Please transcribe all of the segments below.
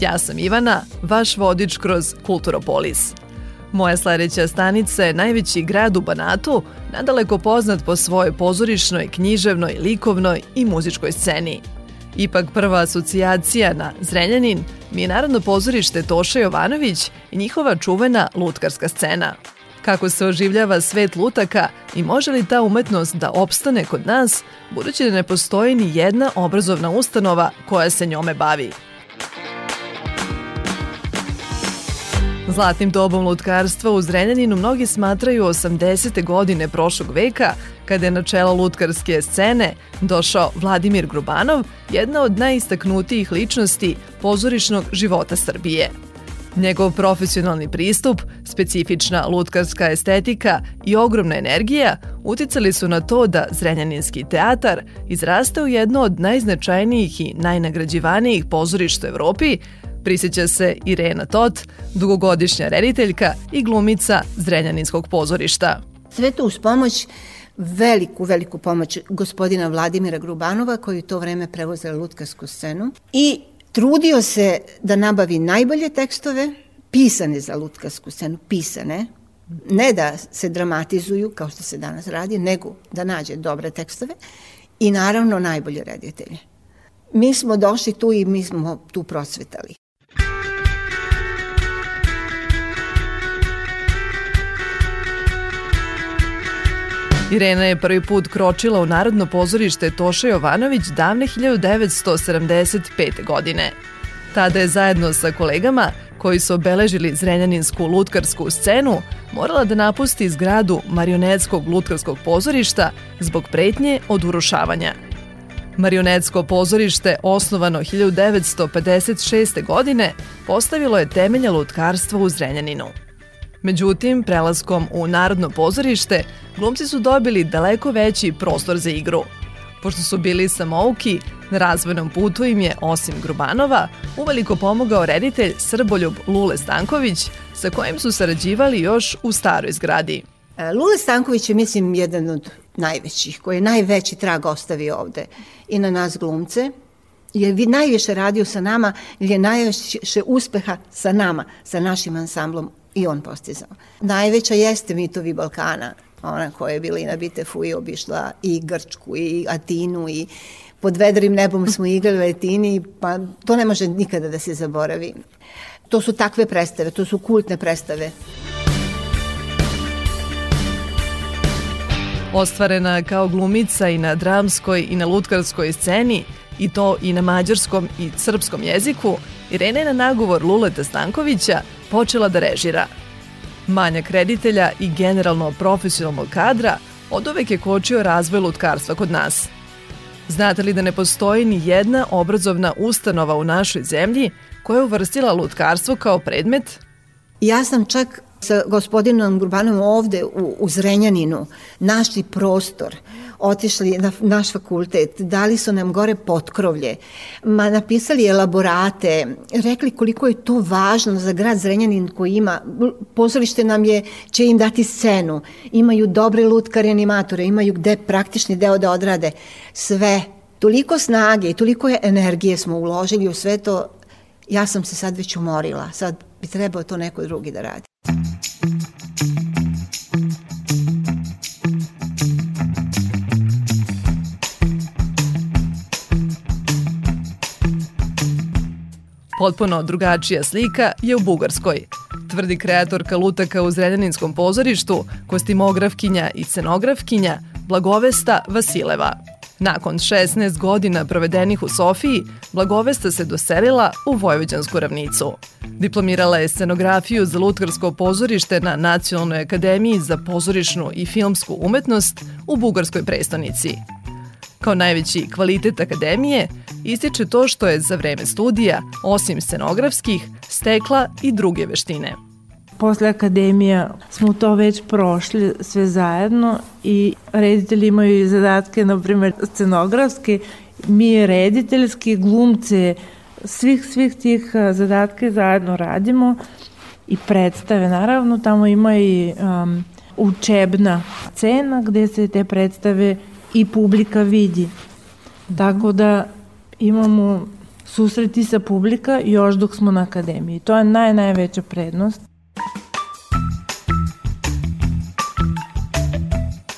Ja sam Ivana, vaš vodič kroz Kulturopolis. Moja sledeća stanica je najveći grad u Banatu, nadaleko poznat po svojoj pozorišnoj, književnoj, likovnoj i muzičkoj sceni. Ipak prva asocijacija na Zrenjanin mi je Narodno pozorište Toša Jovanović i njihova čuvena lutkarska scena – kako se oživljava svet lutaka i može li ta umetnost da opstane kod nas, budući da ne postoji ni jedna obrazovna ustanova koja se njome bavi. Zlatnim dobom lutkarstva u Zrenjaninu mnogi smatraju 80. godine prošlog veka, kada je na čelo lutkarske scene došao Vladimir Grubanov, jedna od najistaknutijih ličnosti pozorišnog života Srbije – Njegov profesionalni pristup, specifična lutkarska estetika i ogromna energija uticali su na to da Zrenjaninski teatar izraste u jedno od najznačajnijih i najnagrađivanijih pozorišta u Evropi, prisjeća se Irena Tot, dugogodišnja rediteljka i glumica Zrenjaninskog pozorišta. Sve to uz pomoć veliku, veliku pomoć gospodina Vladimira Grubanova koji u to vreme prevozila lutkarsku scenu i trudio se da nabavi najbolje tekstove, pisane za lutkarsku scenu, pisane, ne da se dramatizuju kao što se danas radi, nego da nađe dobre tekstove i naravno najbolje reditelje. Mi smo došli tu i mi smo tu procvetali. Irena je prvi put kročila u Narodno pozorište Toša Jovanović davne 1975. godine. Tada je zajedno sa kolegama koji su obeležili zrenjaninsku lutkarsku scenu, morala da napusti zgradu marionetskog lutkarskog pozorišta zbog pretnje od urušavanja. Marionetsko pozorište, osnovano 1956. godine, postavilo je temelja lutkarstva u Zrenjaninu. Međutim, prelaskom u Narodno pozorište, glumci su dobili daleko veći prostor za igru. Pošto su bili samouki, na razvojnom putu im je, osim Grubanova, uveliko pomogao reditelj Srboljub Lule Stanković, sa kojim su sarađivali još u staroj zgradi. E, Lule Stanković je, mislim, jedan od najvećih, koji je najveći trag ostavio ovde i na nas glumce, je vi najviše radio sa nama ili je najviše uspeha sa nama, sa našim ansamblom i on postizao. Najveća jeste mitovi Balkana, ona koja je bila i na Bitefu i obišla i Grčku i Atinu i pod vedrim nebom smo igrali u Atini, pa to ne može nikada da se zaboravi. To su takve predstave, to su kultne predstave. Ostvarena kao glumica i na dramskoj i na lutkarskoj sceni, i to i na mađarskom i srpskom jeziku, Irena je na nagovor Luleta Stankovića počela da režira. Manjak reditelja i generalno profesionalnog kadra od uvek je kočio razvoj lutkarstva kod nas. Znate li da ne postoji ni jedna obrazovna ustanova u našoj zemlji koja je uvrstila lutkarstvo kao predmet? Ja sam čak sa gospodinom Gurbanom ovde u, u Zrenjaninu našli prostor, otišli na naš fakultet, dali su nam gore potkrovlje, ma napisali elaborate, rekli koliko je to važno za grad Zrenjanin koji ima, pozorište nam je, će im dati scenu, imaju dobre lutkare animatore, imaju gde praktični deo da odrade, sve, toliko snage i toliko energije smo uložili u sve to, ja sam se sad već umorila, sad bi trebao to neko drugi da radi. Potpuno drugačija slika je u Bugarskoj. Tvrdi kreatorka lutaka u Zrenjaninskom pozorištu, kostimografkinja i scenografkinja Blagovesta Vasileva. Nakon 16 godina provedenih u Sofiji, Blagovesta se doselila u Vojvođansku ravnicu. Diplomirala je scenografiju za lutkarsko pozorište na Nacionalnoj akademiji za pozorišnu i filmsku umetnost u bugarskoj prestonici. Kao najveći kvalitet akademije ističe to što je za vreme studija, osim scenografskih, stekla i druge veštine. Posle akademija smo to već prošli sve zajedno i reditelji imaju i zadatke, na primjer, scenografske, mi rediteljski, glumce, svih, svih tih zadatke zajedno radimo i predstave. Naravno, tamo ima i um, učebna cena gde se te predstave i publika vidi. Tako da imamo susreti sa publika još dok smo na akademiji. To je naj, najveća prednost.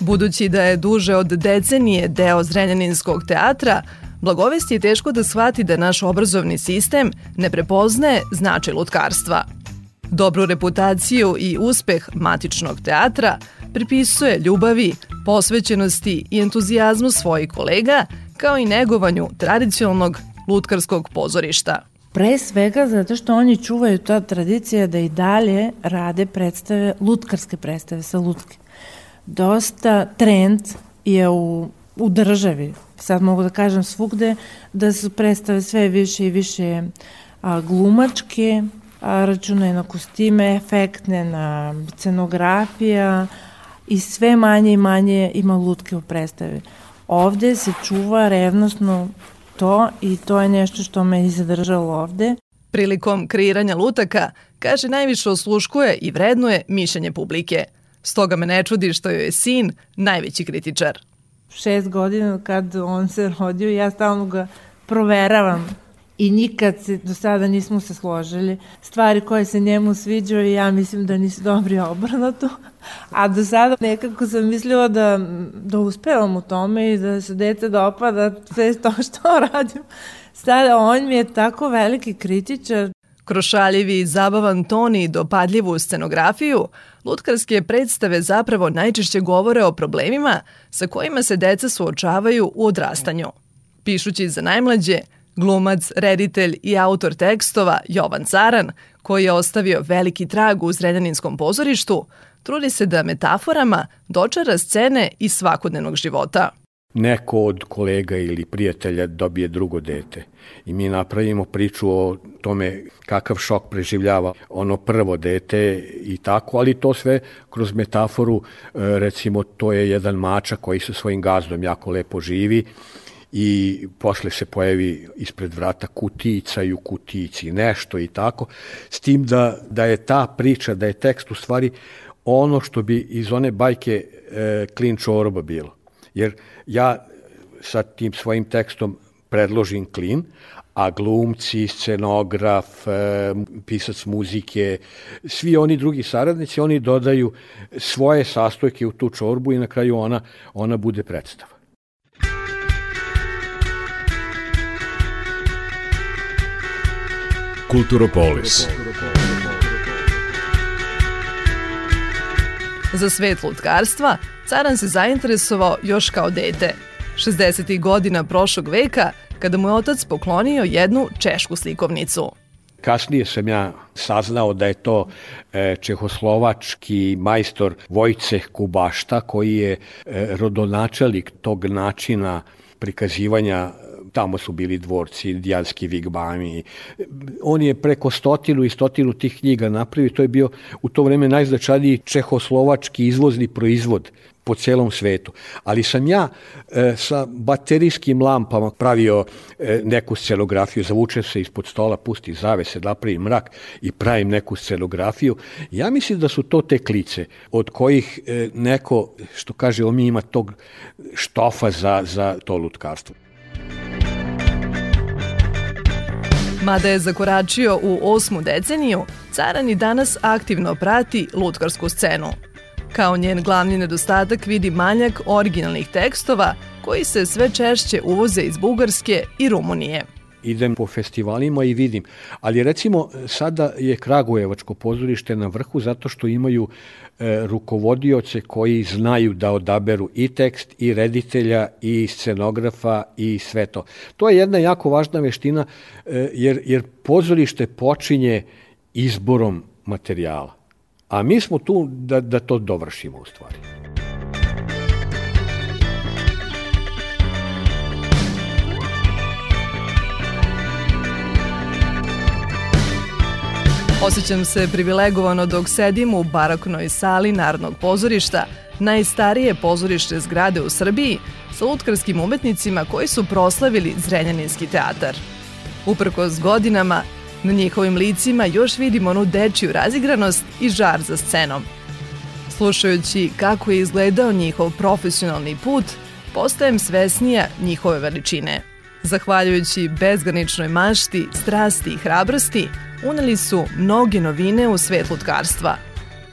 Budući da je duže od decenije deo Zrenjaninskog teatra, Blagovesti je teško da shvati da naš obrazovni sistem ne prepoznaje značaj lutkarstva. Dobru reputaciju i uspeh matičnog teatra pripisuje ljubavi, posvećenosti i entuzijazmu svojih kolega, kao i negovanju tradicionalnog lutkarskog pozorišta. Pre svega zato što oni čuvaju ta tradicija da i dalje rade predstave, lutkarske predstave sa lutke. Dosta trend je u, u državi, sad mogu da kažem svugde, da su predstave sve više i više a, glumačke, a, računaju na kostime, efektne, na scenografija i sve manje i manje ima lutke u predstavi. Ovde se čuva revnosno to i to je nešto što me i zadržalo ovde. Prilikom kreiranja lutaka, kaže najviše osluškuje i vrednuje mišljenje publike. Stoga me ne čudi što joj je sin najveći kritičar. Šest godina kad on se rodio, ja stalno ga proveravam i nikad se do sada nismo se složili. Stvari koje se njemu sviđaju ja mislim da nisu dobri obrnuto. A do sada nekako sam mislila da, da uspevam u tome i da se dete dopada sve to što radim. Sada on mi je tako veliki kritičar. Kroz šaljivi i zabavan ton i dopadljivu scenografiju, lutkarske predstave zapravo najčešće govore o problemima sa kojima se deca suočavaju u odrastanju. Pišući za najmlađe, Glumac, reditelj i autor tekstova Jovan Caran, koji je ostavio veliki trag u Zrenjaninskom pozorištu, trudi se da metaforama dočara scene iz svakodnevnog života. Neko od kolega ili prijatelja dobije drugo dete i mi napravimo priču o tome kakav šok preživljava ono prvo dete i tako, ali to sve kroz metaforu, e, recimo to je jedan mačak koji sa svojim gazdom jako lepo živi i posle se pojavi ispred vrata kutijica i u kutijici nešto i tako, s tim da, da je ta priča, da je tekst u stvari ono što bi iz one bajke e, Klin Čoroba bilo. Jer ja sa tim svojim tekstom predložim Klin, a glumci, scenograf, e, pisac muzike, svi oni drugi saradnici, oni dodaju svoje sastojke u tu čorbu i na kraju ona, ona bude predstava. Kulturopolis. Za svet lutkarstva Caran se zainteresovao još kao dete. 60. godina prošlog veka, kada mu je otac poklonio jednu češku slikovnicu. Kasnije sam ja saznao da je to e, čehoslovački majstor Vojceh Kubašta koji je e, rodonačelik tog načina prikazivanja tamo su bili dvorci, dijanski vigbami. On je preko stotinu i stotinu tih knjiga napravio, to je bio u to vreme najznačajniji čehoslovački izvozni proizvod po celom svetu. Ali sam ja e, sa baterijskim lampama pravio e, neku scenografiju, zavučem se ispod stola, pusti zavese, napravim mrak i pravim neku scenografiju. Ja mislim da su to te klice od kojih e, neko, što kaže, on mi ima tog štofa za, za to lutkarstvo. Mada je zakoračio u osmu deceniju, Caran i danas aktivno prati lutkarsku scenu. Kao njen glavni nedostatak vidi manjak originalnih tekstova koji se sve češće uvoze iz Bugarske i Rumunije idem po festivalima i vidim. Ali recimo sada je Kragujevačko pozorište na vrhu zato što imaju e, rukovodioce koji znaju da odaberu i tekst i reditelja i scenografa i sve to. To je jedna jako važna veština e, jer, jer pozorište počinje izborom materijala. A mi smo tu da, da to dovršimo u stvari. Osjećam se privilegovano dok sedim u baraknoj sali Narodnog pozorišta, najstarije pozorište zgrade u Srbiji, sa lutkarskim umetnicima koji su proslavili Zrenjaninski teatar. Uprkos godinama, na njihovim licima još vidimo onu dečiju razigranost i žar za scenom. Slušajući kako je izgledao njihov profesionalni put, postajem svesnija njihove veličine. Zahvaljujući bezgraničnoj mašti, strasti i hrabrosti, uneli su mnoge novine u svet lutkarstva.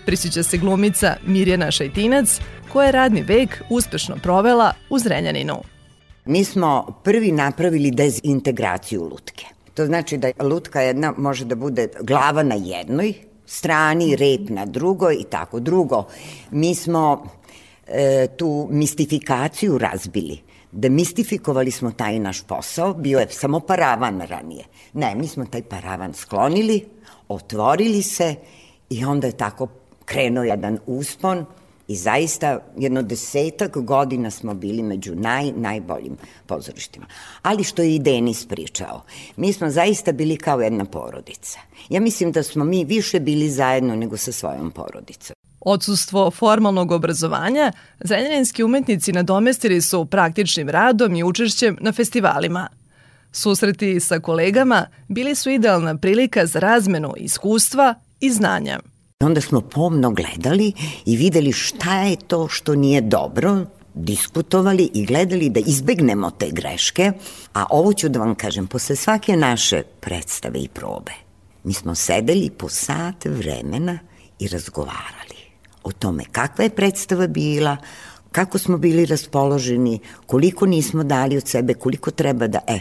Prisjeća se glumica Mirjana Šajtinac, koja je radni vek uspešno provela u Zrenjaninu. Mi smo prvi napravili dezintegraciju lutke. To znači da lutka jedna može da bude glava na jednoj strani, rep na drugoj i tako. Drugo, mi smo e, tu mistifikaciju razbili demistifikovali smo taj naš posao, bio je samo paravan ranije. Ne, mi smo taj paravan sklonili, otvorili se i onda je tako krenuo jedan uspon i zaista jedno desetak godina smo bili među naj, najboljim pozorištima. Ali što je i Denis pričao, mi smo zaista bili kao jedna porodica. Ja mislim da smo mi više bili zajedno nego sa svojom porodicom. Odsustvo formalnog obrazovanja zrenjaninski umetnici nadomestili su praktičnim radom i učešćem na festivalima. Susreti sa kolegama bili su idealna prilika za razmenu iskustva i znanja. Onda smo pomno gledali i videli šta je to što nije dobro, diskutovali i gledali da izbegnemo te greške, a ovo ću da vam kažem, posle svake naše predstave i probe, mi smo sedeli po sat vremena i razgovarali o tome kakva je predstava bila, kako smo bili raspoloženi, koliko nismo dali od sebe, koliko treba da... E,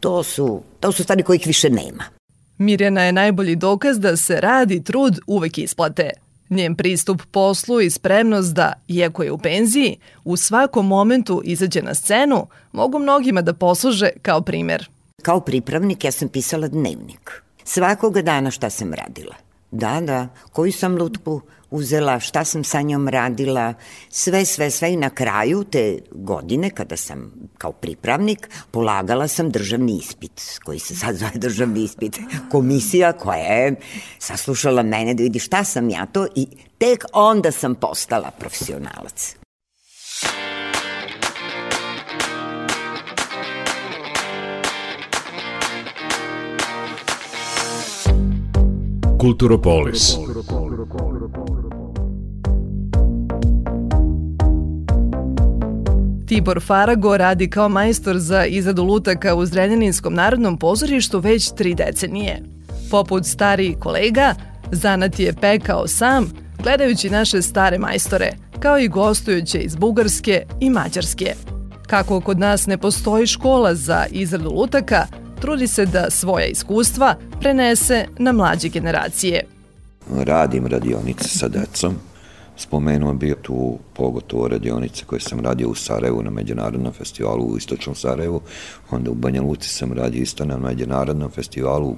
to su, to su stvari kojih više nema. Mirjana je najbolji dokaz da se radi trud uvek isplate. Njen pristup poslu i spremnost da, iako je u penziji, u svakom momentu izađe na scenu, mogu mnogima da posluže kao primer. Kao pripravnik ja sam pisala dnevnik. Svakoga dana šta sam radila. Da, da, koju sam lutku uzela, šta sam sa njom radila, sve, sve, sve. I na kraju te godine kada sam kao pripravnik polagala sam državni ispit, koji se sad zove državni ispit, komisija koja je saslušala mene da vidi šta sam ja to i tek onda sam postala profesionalac. Kulturopolis. Tibor Farago radi kao majstor za izradu lutaka u Zrenjaninskom narodnom pozorištu već tri decenije. Poput starijih kolega, zanat je pekao sam, gledajući naše stare majstore, kao i gostujuće iz Bugarske i Mađarske. Kako kod nas ne postoji škola za izradu lutaka, trudi se da svoja iskustva prenese na mlađe generacije. Radim radionice sa decom, spomenuo bio tu pogotovo radionice koje sam radio u Sarajevu na Međunarodnom festivalu u Istočnom Sarajevu, onda u Banja Luci sam radio isto na Međunarodnom festivalu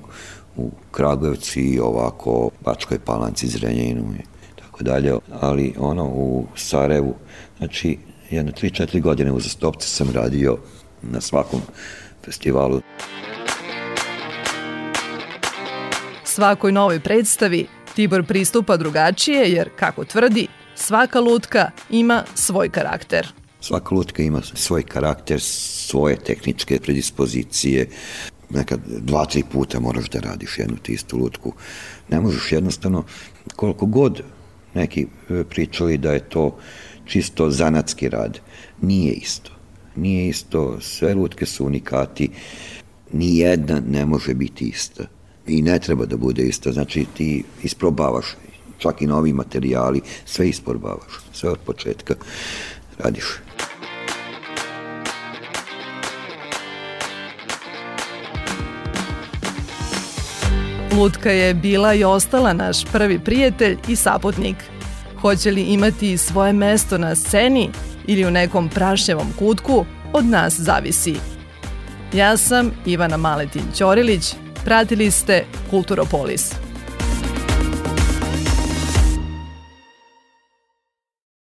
u Kragujevci i ovako Bačkoj Palanci, Zrenjinu i tako dalje, ali ono u Sarajevu, znači jedno 3-4 godine uzastopce sam radio na svakom festivalu. Svakoj novoj predstavi Tibor pristupa drugačije jer, kako tvrdi, svaka lutka ima svoj karakter. Svaka lutka ima svoj karakter, svoje tehničke predispozicije. Nekad dva, tri puta moraš da radiš jednu te istu lutku. Ne možeš jednostavno, koliko god neki e, pričali da je to čisto zanatski rad, nije isto. Nije isto, sve lutke su unikati, ni jedna ne može biti ista i ne treba da bude isto. Znači ti isprobavaš, čak i novi materijali, sve isprobavaš, sve od početka radiš. Lutka je bila i ostala naš prvi prijatelj i saputnik. Hoće li imati svoje mesto na sceni ili u nekom prašnjevom kutku, od nas zavisi. Ja sam Ivana Maletin Ćorilić, Pratili ste Kulturopolis.